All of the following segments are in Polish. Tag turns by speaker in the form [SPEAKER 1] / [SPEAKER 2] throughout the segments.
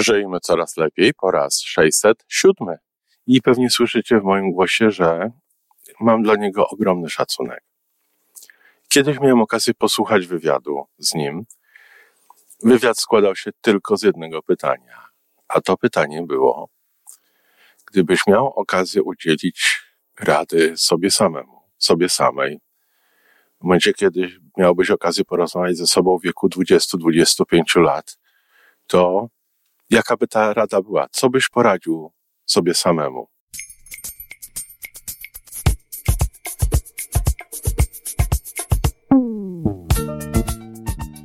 [SPEAKER 1] Żyjmy coraz lepiej po raz 607. I pewnie słyszycie w moim głosie, że mam dla niego ogromny szacunek. Kiedyś miałem okazję posłuchać wywiadu z nim. Wywiad składał się tylko z jednego pytania, a to pytanie było: gdybyś miał okazję udzielić rady sobie samemu, sobie samej, w momencie, kiedy miałbyś okazję porozmawiać ze sobą w wieku 20-25 lat, to jaka by ta rada była? Co byś poradził sobie samemu?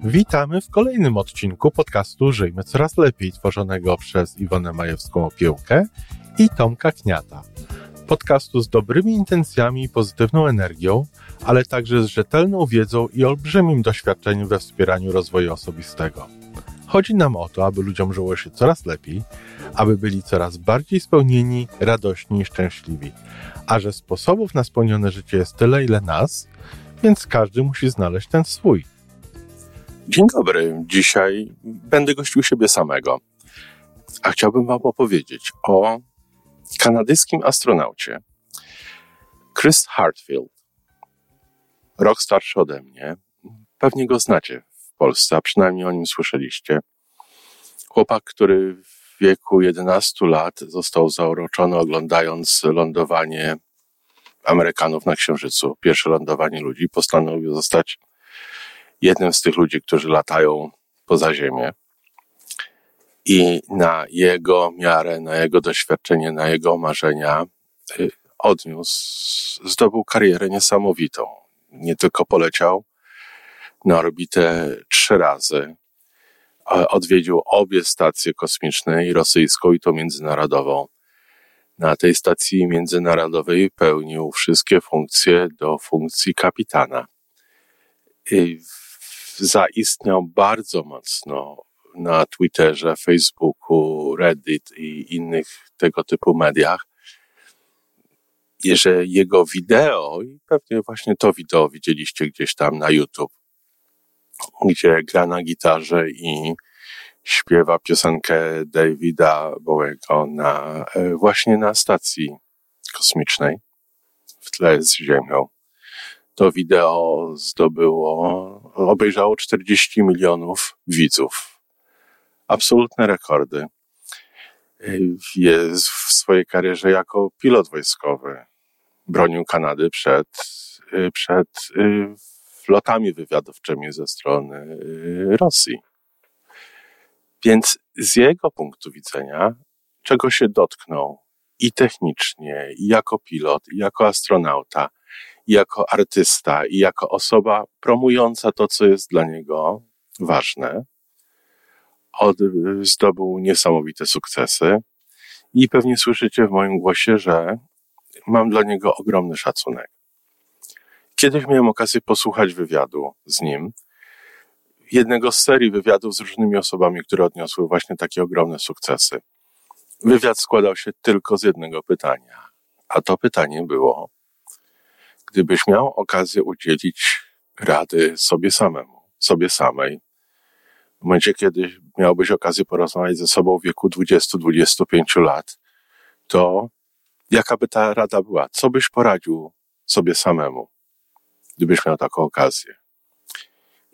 [SPEAKER 1] Witamy w kolejnym odcinku podcastu Żyjmy Coraz Lepiej, tworzonego przez Iwonę Majewską Opiełkę i Tomka Kniata. Podcastu z dobrymi intencjami i pozytywną energią, ale także z rzetelną wiedzą i olbrzymim doświadczeniem we wspieraniu rozwoju osobistego. Chodzi nam o to, aby ludziom żyło się coraz lepiej, aby byli coraz bardziej spełnieni, radośni i szczęśliwi. A że sposobów na spełnione życie jest tyle, ile nas, więc każdy musi znaleźć ten swój. Dzień dobry. Dzisiaj będę gościł siebie samego. A chciałbym Wam opowiedzieć o kanadyjskim astronaucie Chris Hartfield. Rok starszy ode mnie. Pewnie go znacie Polsce, a przynajmniej o nim słyszeliście. Chłopak, który w wieku 11 lat został zauroczony oglądając lądowanie Amerykanów na Księżycu, pierwsze lądowanie ludzi, postanowił zostać jednym z tych ludzi, którzy latają poza Ziemię. I na jego miarę, na jego doświadczenie, na jego marzenia y, odniósł, zdobył karierę niesamowitą. Nie tylko poleciał na orbitę trzy razy, odwiedził obie stacje kosmiczne, i rosyjską, i tą międzynarodową. Na tej stacji międzynarodowej pełnił wszystkie funkcje do funkcji kapitana. I zaistniał bardzo mocno na Twitterze, Facebooku, Reddit i innych tego typu mediach. Że jego wideo, i pewnie właśnie to wideo widzieliście gdzieś tam na YouTube, gdzie gra na gitarze i śpiewa piosenkę Davida Bowiego na, e, właśnie na stacji kosmicznej w tle z Ziemią. To wideo zdobyło, obejrzało 40 milionów widzów. Absolutne rekordy. Jest w swojej karierze jako pilot wojskowy. Bronił Kanady przed, przed flotami wywiadowczymi ze strony Rosji. Więc z jego punktu widzenia, czego się dotknął i technicznie, i jako pilot, i jako astronauta, i jako artysta, i jako osoba promująca to, co jest dla niego ważne, od, zdobył niesamowite sukcesy. I pewnie słyszycie w moim głosie, że mam dla niego ogromny szacunek. Kiedyś miałem okazję posłuchać wywiadu z nim, jednego z serii wywiadów z różnymi osobami, które odniosły właśnie takie ogromne sukcesy. Wywiad składał się tylko z jednego pytania, a to pytanie było: gdybyś miał okazję udzielić rady sobie samemu, sobie samej, w momencie, kiedy miałbyś okazję porozmawiać ze sobą w wieku 20-25 lat, to jaka by ta rada była? Co byś poradził sobie samemu, gdybyś miał taką okazję?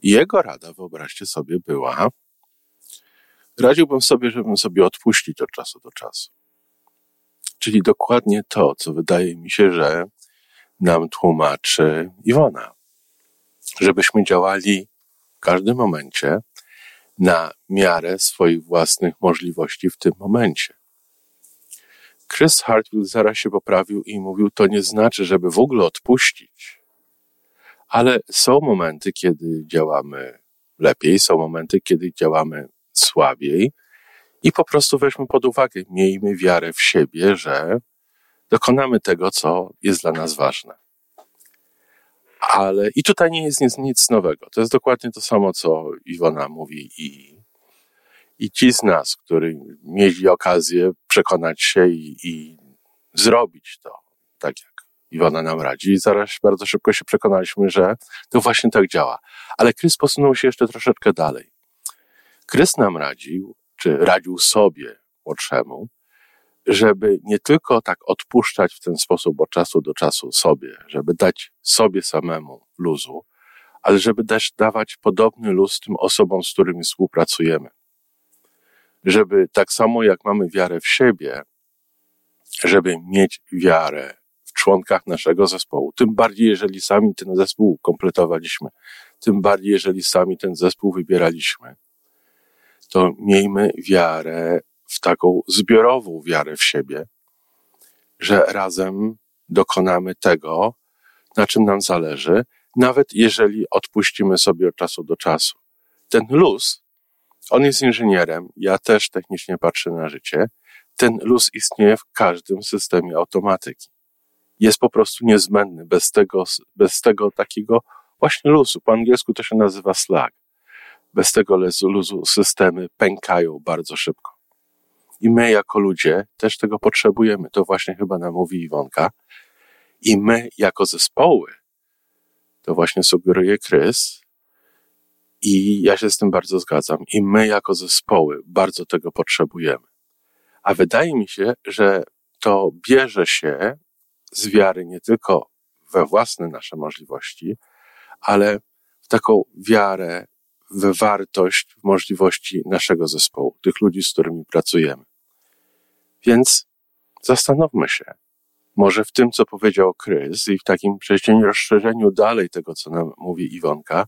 [SPEAKER 1] I jego rada, wyobraźcie sobie, była, radziłbym sobie, żebym sobie odpuścić od czasu do czasu. Czyli dokładnie to, co wydaje mi się, że nam tłumaczy Iwona. Żebyśmy działali w każdym momencie na miarę swoich własnych możliwości w tym momencie. Chris Hartfield zaraz się poprawił i mówił, to nie znaczy, żeby w ogóle odpuścić. Ale są momenty, kiedy działamy lepiej, są momenty, kiedy działamy słabiej i po prostu weźmy pod uwagę, miejmy wiarę w siebie, że dokonamy tego, co jest dla nas ważne. Ale i tutaj nie jest nic, nic nowego. To jest dokładnie to samo, co Iwona mówi i, i ci z nas, którzy mieli okazję przekonać się i, i zrobić to, tak jak Iwona nam radzi. I zaraz bardzo szybko się przekonaliśmy, że to właśnie tak działa. Ale Krys posunął się jeszcze troszeczkę dalej. Krys nam radził, czy radził sobie młodszemu, żeby nie tylko tak odpuszczać w ten sposób od czasu do czasu sobie, żeby dać sobie samemu luzu, ale żeby też dawać podobny luz tym osobom, z którymi współpracujemy. Żeby tak samo jak mamy wiarę w siebie, żeby mieć wiarę członkach naszego zespołu, tym bardziej jeżeli sami ten zespół kompletowaliśmy, tym bardziej jeżeli sami ten zespół wybieraliśmy, to miejmy wiarę w taką zbiorową wiarę w siebie, że razem dokonamy tego, na czym nam zależy, nawet jeżeli odpuścimy sobie od czasu do czasu. Ten luz, on jest inżynierem, ja też technicznie patrzę na życie, ten luz istnieje w każdym systemie automatyki. Jest po prostu niezbędny. Bez tego, bez tego takiego właśnie luzu, po angielsku to się nazywa slag. Bez tego luzu systemy pękają bardzo szybko. I my jako ludzie też tego potrzebujemy. To właśnie chyba nam mówi Iwonka. I my jako zespoły, to właśnie sugeruje Krys, i ja się z tym bardzo zgadzam. I my jako zespoły bardzo tego potrzebujemy. A wydaje mi się, że to bierze się z wiary nie tylko we własne nasze możliwości, ale w taką wiarę w wartość, w możliwości naszego zespołu, tych ludzi, z którymi pracujemy. Więc zastanówmy się, może w tym, co powiedział Krys i w takim przejścieniu, rozszerzeniu dalej tego, co nam mówi Iwonka,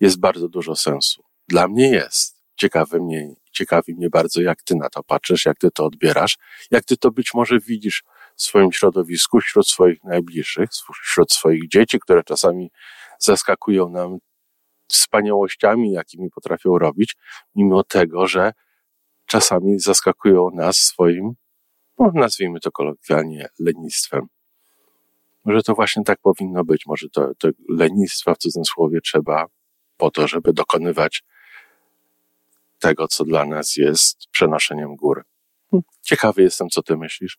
[SPEAKER 1] jest bardzo dużo sensu. Dla mnie jest. Ciekawe mnie, ciekawi mnie bardzo, jak ty na to patrzysz, jak ty to odbierasz, jak ty to być może widzisz w swoim środowisku, wśród swoich najbliższych, wśród swoich dzieci, które czasami zaskakują nam wspaniałościami, jakimi potrafią robić, mimo tego, że czasami zaskakują nas swoim, no, nazwijmy to kolokwialnie, lenistwem. Może to właśnie tak powinno być. Może to, to lenistwa w cudzysłowie trzeba po to, żeby dokonywać tego, co dla nas jest przenoszeniem góry. Ciekawy jestem, co ty myślisz.